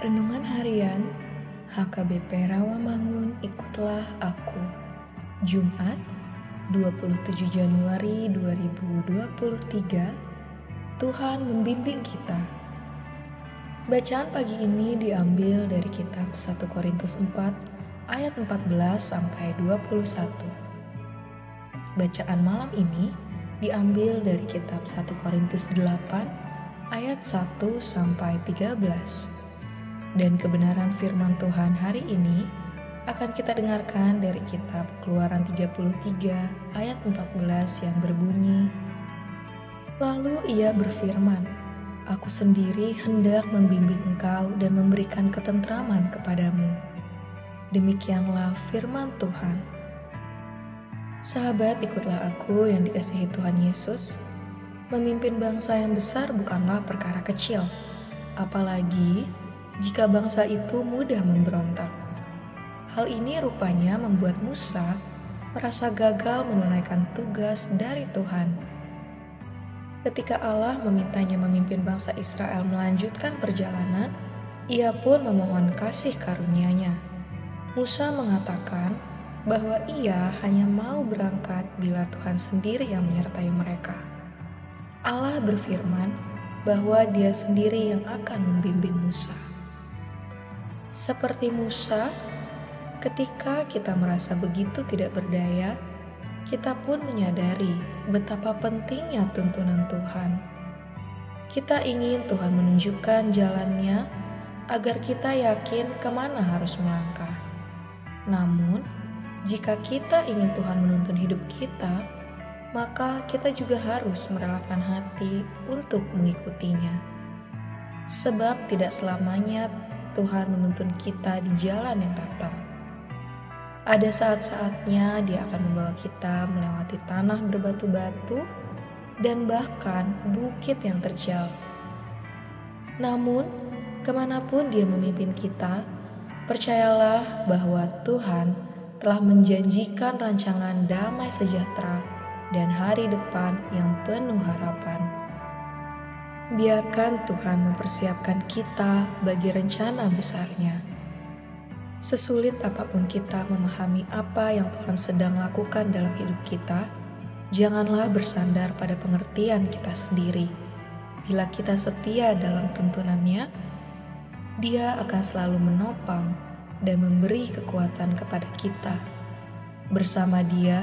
Renungan Harian HKBP Rawamangun Ikutlah Aku. Jumat 27 Januari 2023 Tuhan membimbing kita. Bacaan pagi ini diambil dari kitab 1 Korintus 4 ayat 14 sampai 21 Bacaan malam ini diambil dari kitab 1 Korintus 8 ayat 1 sampai 13. Dan kebenaran firman Tuhan hari ini akan kita dengarkan dari kitab Keluaran 33 ayat 14 yang berbunyi Lalu ia berfirman, Aku sendiri hendak membimbing engkau dan memberikan ketentraman kepadamu. Demikianlah firman Tuhan. Sahabat, ikutlah aku yang dikasihi Tuhan Yesus. Memimpin bangsa yang besar bukanlah perkara kecil, apalagi jika bangsa itu mudah memberontak. Hal ini rupanya membuat Musa merasa gagal menunaikan tugas dari Tuhan. Ketika Allah memintanya memimpin bangsa Israel melanjutkan perjalanan, ia pun memohon kasih karunia-Nya. Musa mengatakan bahwa ia hanya mau berangkat bila Tuhan sendiri yang menyertai mereka. Allah berfirman bahwa Dia sendiri yang akan membimbing Musa. Seperti Musa, ketika kita merasa begitu tidak berdaya, kita pun menyadari betapa pentingnya tuntunan Tuhan. Kita ingin Tuhan menunjukkan jalannya agar kita yakin ke mana harus melangkah. Namun, jika kita ingin Tuhan menuntun hidup kita, maka kita juga harus merelakan hati untuk mengikutinya. Sebab tidak selamanya Tuhan menuntun kita di jalan yang rata. Ada saat-saatnya Dia akan membawa kita melewati tanah berbatu-batu dan bahkan bukit yang terjal. Namun, ke mana pun Dia memimpin kita, percayalah bahwa Tuhan telah menjanjikan rancangan damai sejahtera dan hari depan yang penuh harapan. Biarkan Tuhan mempersiapkan kita bagi rencana besarnya. Sesulit apa pun kita memahami apa yang Tuhan sedang lakukan dalam hidup kita, janganlah bersandar pada pengertian kita sendiri. Bila kita setia dalam tuntunannya, Dia akan selalu menopang dan memberi kekuatan kepada kita. Bersama Dia,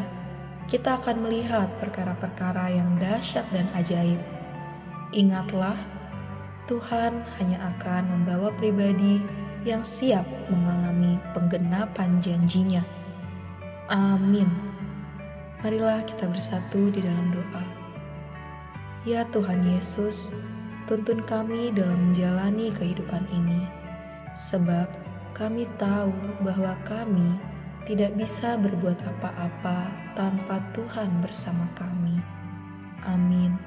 kita akan melihat perkara-perkara yang dahsyat dan ajaib Ingatlah, Tuhan hanya akan membawa pribadi yang siap mengalami penggenapan janjinya. Amin. Marilah kita bersatu di dalam doa. Ya Tuhan Yesus, tuntun kami dalam menjalani kehidupan ini, sebab kami tahu bahwa kami tidak bisa berbuat apa-apa tanpa Tuhan bersama kami. Amin.